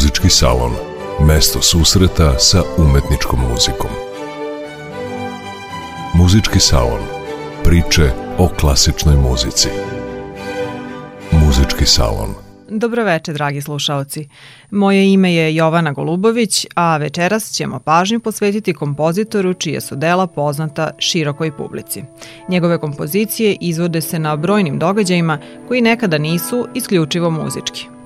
Muzički salon. Mesto susreta sa umetničkom muzikom. Muzički salon. Priče o klasičnoj muzici. Muzički salon. Dobro veče, dragi slušaoci. Moje ime je Jovana Golubović, a večeras ćemo pažnju posvetiti kompozitoru čije su dela poznata širokoj publici. Njegove kompozicije izvode se na brojnim događajima koji nekada nisu isključivo muzički.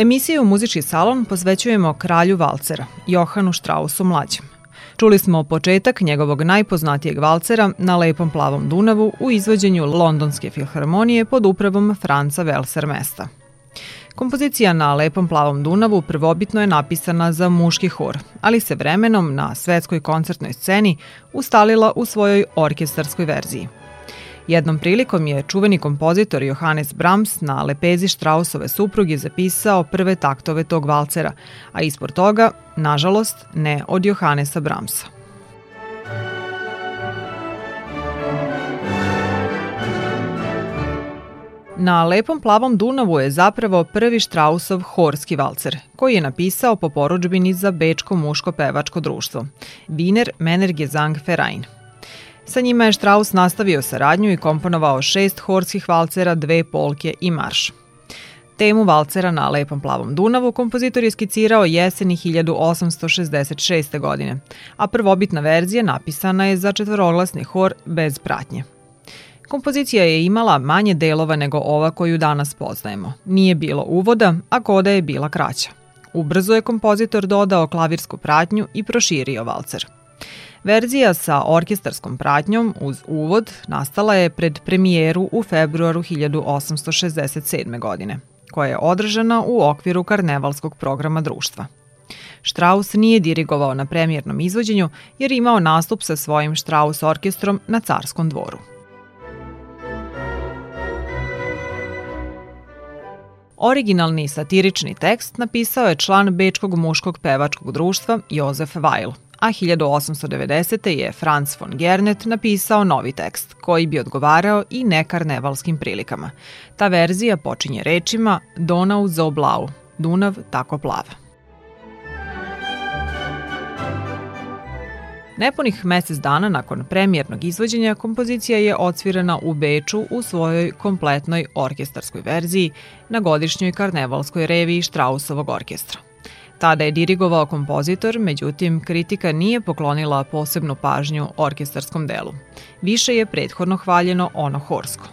Emisiju Muzički salon posvećujemo kralju valcera, Johanu Strausu mlađem. Čuli smo početak njegovog najpoznatijeg valcera na lepom plavom Dunavu u izvođenju Londonske filharmonije pod upravom Franca Velsermesta. Kompozicija na lepom plavom Dunavu prvobitno je napisana za muški hor, ali se vremenom na svetskoj koncertnoj sceni ustalila u svojoj orkestarskoj verziji – Jednom prilikom je čuveni kompozitor Johannes Brahms na lepezi Strausove supruge zapisao prve taktove tog valcera, a ispod toga, nažalost, ne od Johannesa Brahmsa. Na lepom plavom Dunavu je zapravo prvi Strausov horski valcer, koji je napisao po poručbini za Bečko muško pevačko društvo, Wiener Männergesang Verein – Sa njima je Strauss nastavio saradnju i komponovao šest horskih valcera, dve polke i marš. Temu valcera na Lepom plavom Dunavu kompozitor je skicirao jeseni 1866. godine, a prvobitna verzija napisana je za četvoroglasni hor bez pratnje. Kompozicija je imala manje delova nego ova koju danas poznajemo. Nije bilo uvoda, a koda je bila kraća. Ubrzo je kompozitor dodao klavirsku pratnju i proširio valcer – Verzija sa orkestarskom pratnjom uz uvod nastala je pred premijeru u februaru 1867. godine, koja je održana u okviru karnevalskog programa društva. Strauss nije dirigovao na premijernom izvođenju jer imao nastup sa svojim Strauss orkestrom na Carskom dvoru. Originalni satirični tekst napisao je član Bečkog muškog pevačkog društva Jozef Weil – a 1890. je Franz von Gernet napisao novi tekst, koji bi odgovarao i nekarnevalskim prilikama. Ta verzija počinje rečima Donau zo blau, Dunav tako plava. Nepunih mesec dana nakon premijernog izvođenja kompozicija je odsvirana u Beču u svojoj kompletnoj orkestarskoj verziji na godišnjoj karnevalskoj reviji Strausovog orkestra. Tada je dirigovao kompozitor, međutim kritika nije poklonila posebnu pažnju orkestarskom delu. Više je prethodno hvaljeno ono horsko.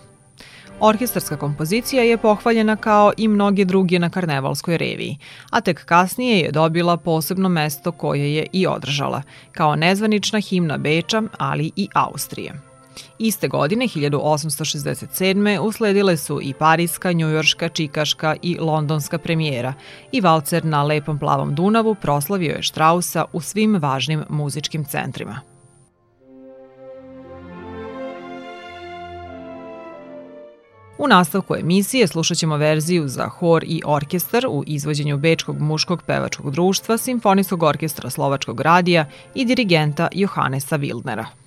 Orkestarska kompozicija je pohvaljena kao i mnoge druge na karnevalskoj reviji, a tek kasnije je dobila posebno mesto koje je i održala, kao nezvanična himna Beča, ali i Austrije. Iste godine, 1867. usledile su i parijska, njujorška, čikaška i londonska premijera i valcer na Lepom plavom Dunavu proslavio je Štrausa u svim važnim muzičkim centrima. U nastavku emisije slušat ćemo verziju za hor i orkestar u izvođenju Bečkog muškog pevačkog društva, Simfonijskog orkestra Slovačkog radija i dirigenta Johanesa Wildnera.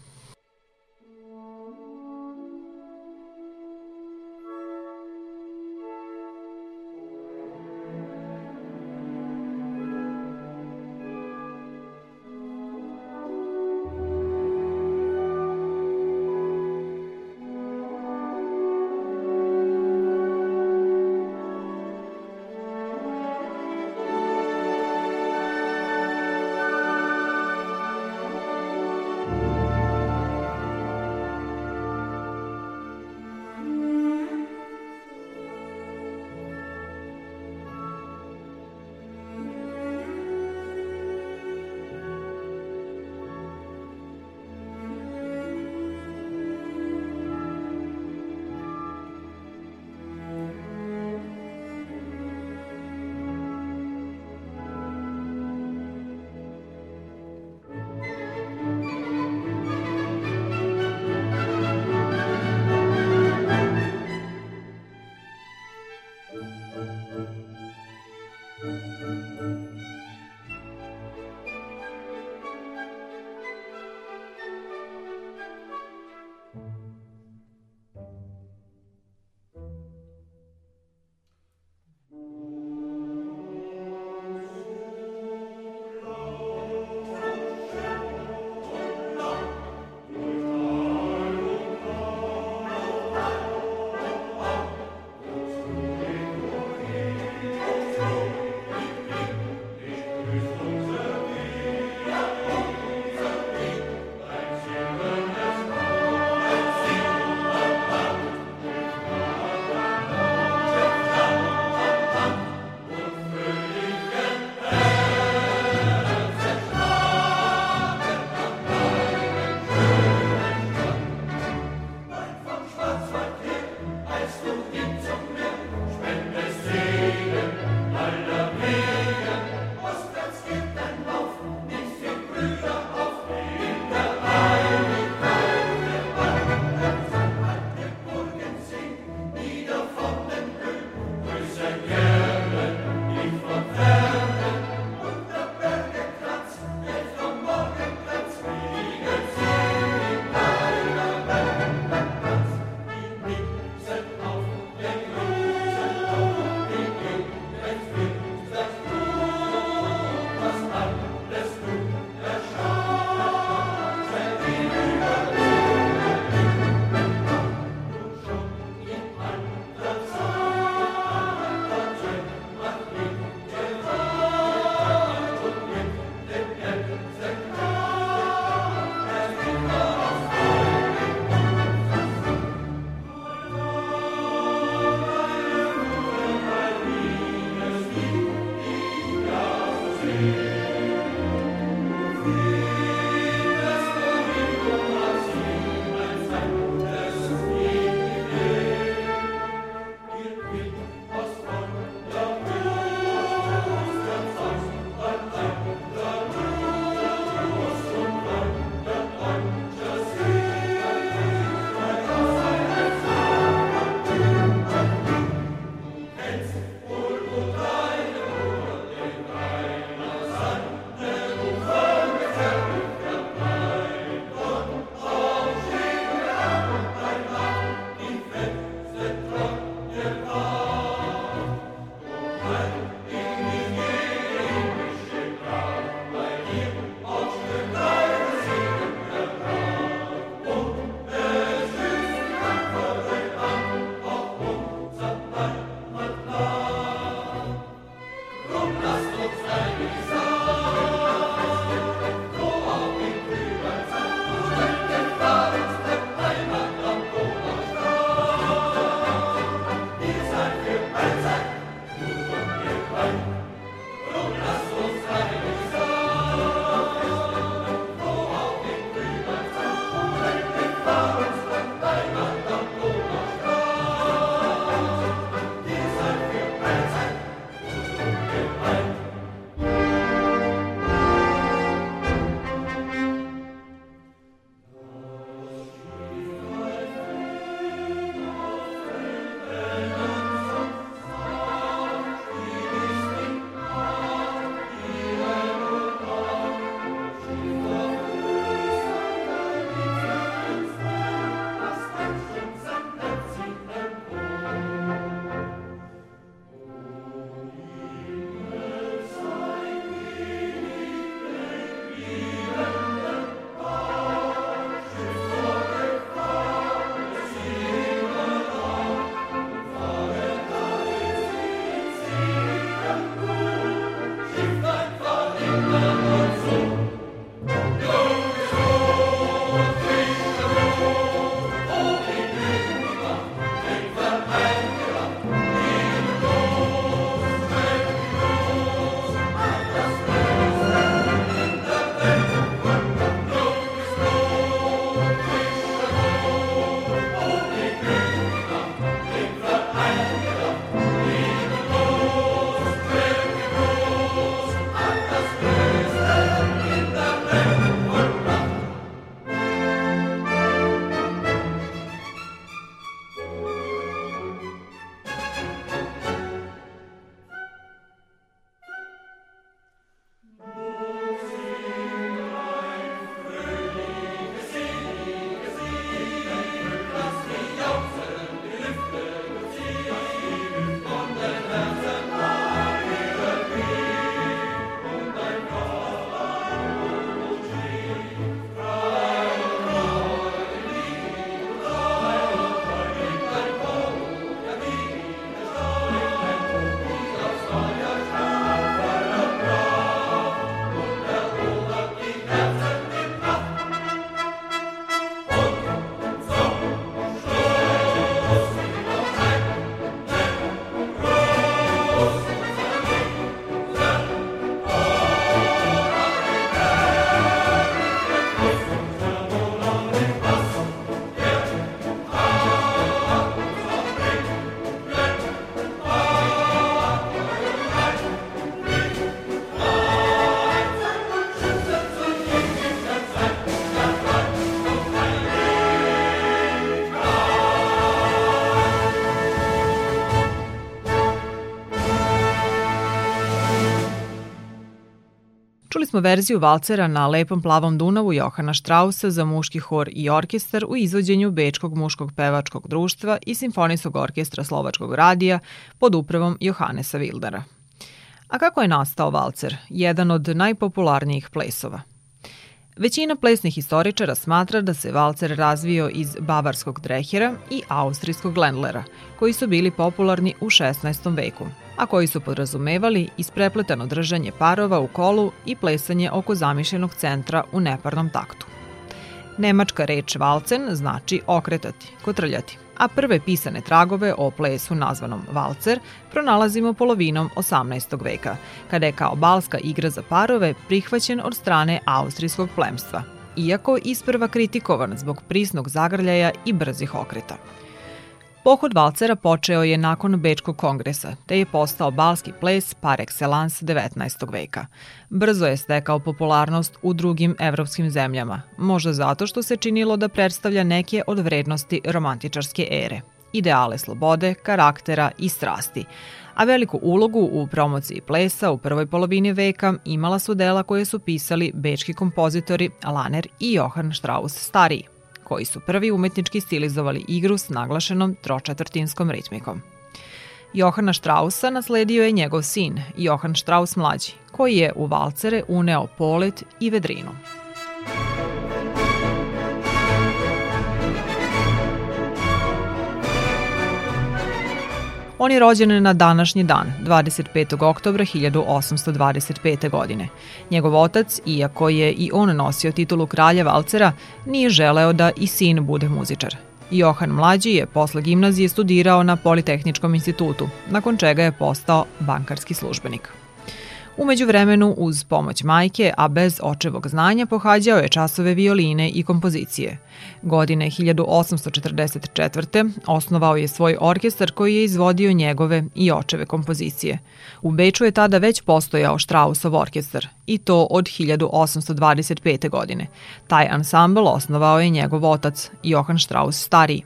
Smo verziju valcera na Lepom plavom Dunavu Johana Strausa za muški hor i orkestar u izvođenju Bečkog muškog pevačkog društva i Simfonijskog orkestra Slovačkog radija pod upravom Johanesa Wildera. A kako je nastao valcer, jedan od najpopularnijih plesova? Većina plesnih historičara smatra da se valcer razvio iz bavarskog drehera i austrijskog lendlera, koji su bili popularni u 16. veku, a koji su podrazumevali isprepletano držanje parova u kolu i plesanje oko zamišljenog centra u neparnom taktu. Nemačka reč valcen znači okretati, kotrljati, a prve pisane tragove o plesu nazvanom valcer pronalazimo polovinom 18. veka, kada je kao balska igra za parove prihvaćen od strane austrijskog plemstva, iako isprva kritikovan zbog prisnog zagrljaja i brzih okreta. Pohod valcera počeo je nakon Bečkog kongresa, te je postao balski ples par excellence 19. veka. Brzo je stekao popularnost u drugim evropskim zemljama, možda zato što se činilo da predstavlja neke od vrednosti romantičarske ere ideale slobode, karaktera i strasti, a veliku ulogu u promociji plesa u prvoj polovini veka imala su dela koje su pisali bečki kompozitori Laner i Johann Strauss stariji koji su prvi umetnički stilizovali igru s naglašenom tročetvrtinskom ritmikom. Johana Strausa nasledio je njegov sin, Johan Strauss mlađi, koji je u valcere uneo polet i vedrinu. On je rođen na današnji dan, 25. oktobra 1825. godine. Njegov otac, iako je i on nosio titulu kralja valcera, nije želeo da i sin bude muzičar. Johan Mlađi je posle gimnazije studirao na Politehničkom institutu, nakon čega je postao bankarski službenik. Umeđu vremenu, uz pomoć majke, a bez očevog znanja, pohađao je časove violine i kompozicije. Godine 1844. osnovao je svoj orkestar koji je izvodio njegove i očeve kompozicije. U Beču je tada već postojao Straussov orkestar, i to od 1825. godine. Taj ansambl osnovao je njegov otac, Johann Strauss stariji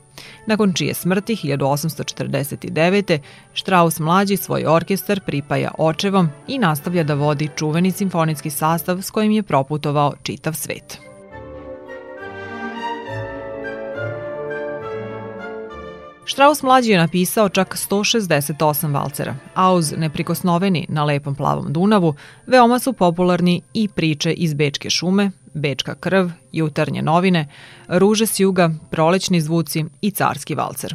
nakon čije smrti 1849. Strauss mlađi svoj orkestar pripaja očevom i nastavlja da vodi čuveni simfonijski sastav s kojim je proputovao čitav svet. Strauss mlađi je napisao čak 168 valcera, a uz neprikosnoveni na lepom plavom Dunavu veoma su popularni i priče iz Bečke šume, Bečka krv, jutarnje novine, Ruže s juga, Prolećni zvuci i Carski valcer.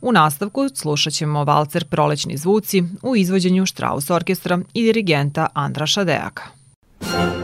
U nastavku slušat ćemo valcer Prolećni zvuci u izvođenju Strauss orkestra i dirigenta Andraša Dejaka. Čuli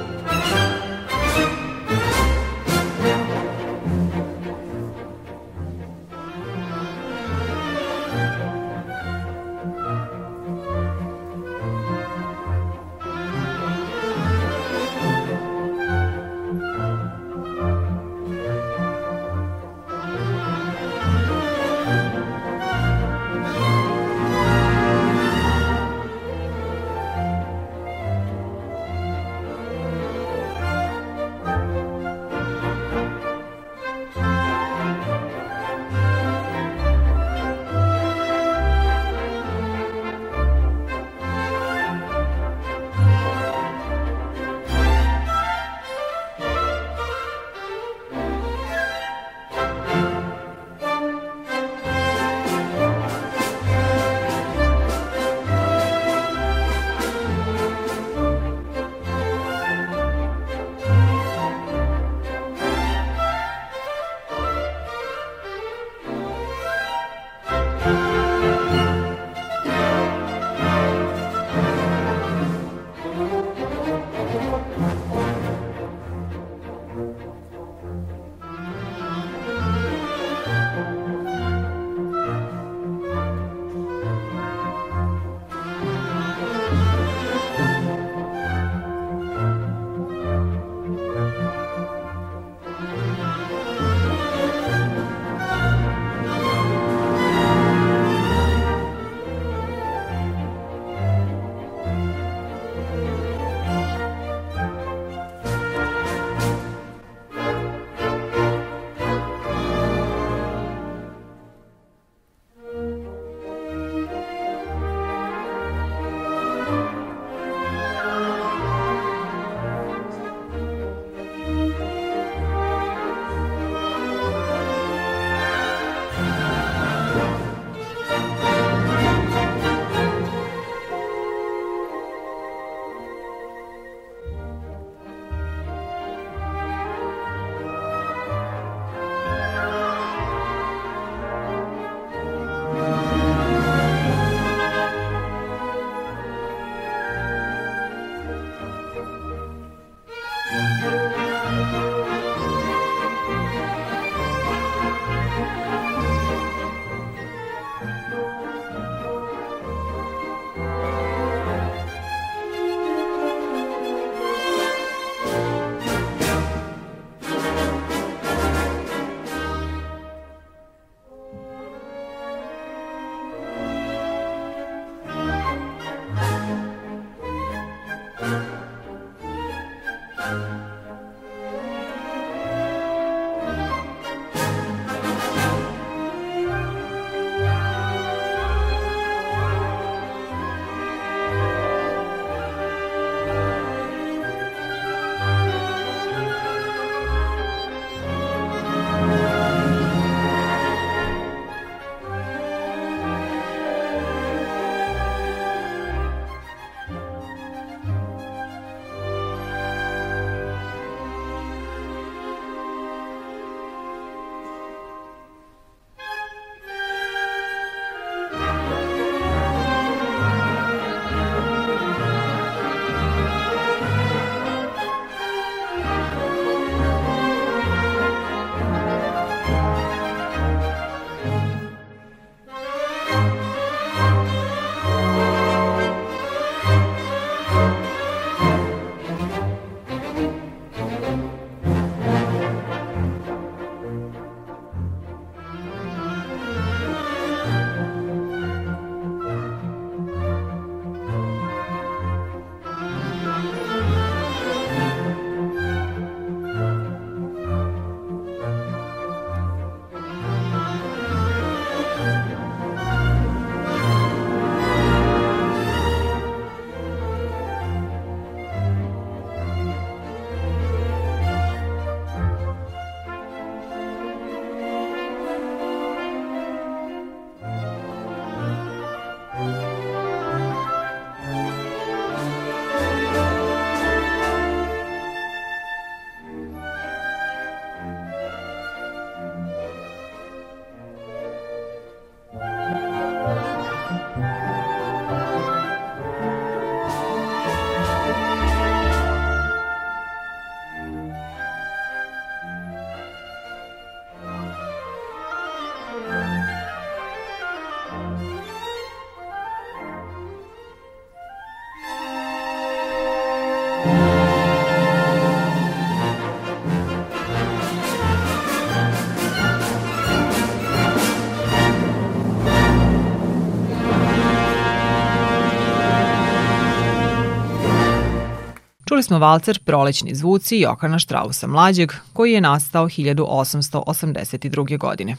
smo valcer Prolećni zvuci Johana Strausa mlađeg, koji je nastao 1882. godine.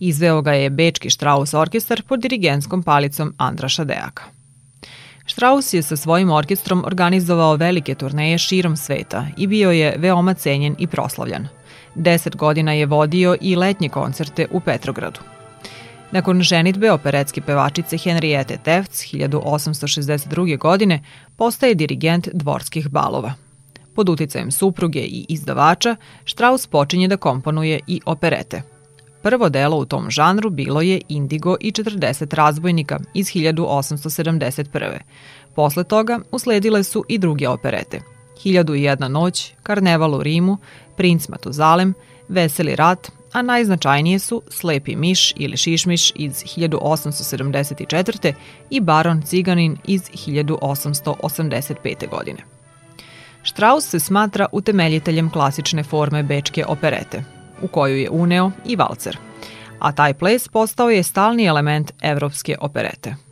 Izveo ga je Bečki Strauss orkestar pod dirigenskom palicom Andraša Dejaka. Strauss je sa svojim orkestrom organizovao velike turneje širom sveta i bio je veoma cenjen i proslavljan. Deset godina je vodio i letnje koncerte u Petrogradu. Nakon ženitbe operetske pevačice Henriete Tefts 1862. godine postaje dirigent dvorskih balova. Pod uticajem supruge i izdavača, Strauss počinje da komponuje i operete. Prvo delo u tom žanru bilo je Indigo i 40 razbojnika iz 1871. Posle toga usledile su i druge operete. 1001 noć, Karneval u Rimu, Princ Matuzalem, Veseli rat, a najznačajnije su Slepi miš ili Šišmiš iz 1874. i Baron Ciganin iz 1885. godine. Strauss se smatra utemeljiteljem klasične forme bečke operete, u koju je uneo i valcer, a taj ples postao je stalni element evropske operete –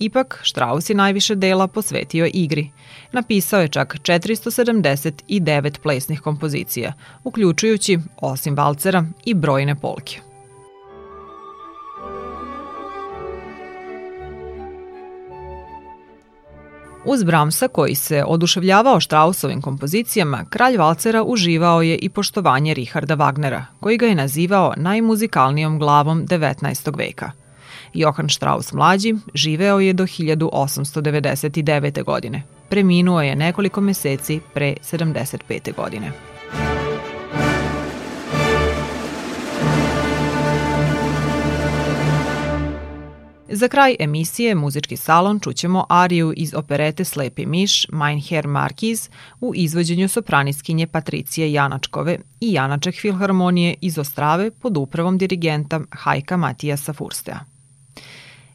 Ipak, Strauss je najviše dela posvetio igri. Napisao je čak 479 plesnih kompozicija, uključujući, osim valcera, i brojne polke. Uz Bramsa, koji se oduševljavao Straussovim kompozicijama, kralj Valcera uživao je i poštovanje Richarda Wagnera, koji ga je nazivao najmuzikalnijom glavom 19. veka – Johann Strauss mlađi živeo je do 1899. godine. Preminuo je nekoliko meseci pre 75. godine. Za kraj emisije Muzički salon čućemo ariju iz operete Slepi miš Mein Herr Markiz u izvođenju sopraniskinje Patricije Janačkove i Janaček filharmonije iz Ostrave pod upravom dirigenta Hajka Matijasa Furstea.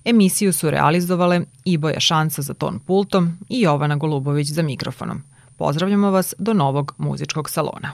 Emisiju su realizovale Iboja Šanca za ton pultom i Jovana Golubović za mikrofonom. Pozdravljamo vas do novog muzičkog salona.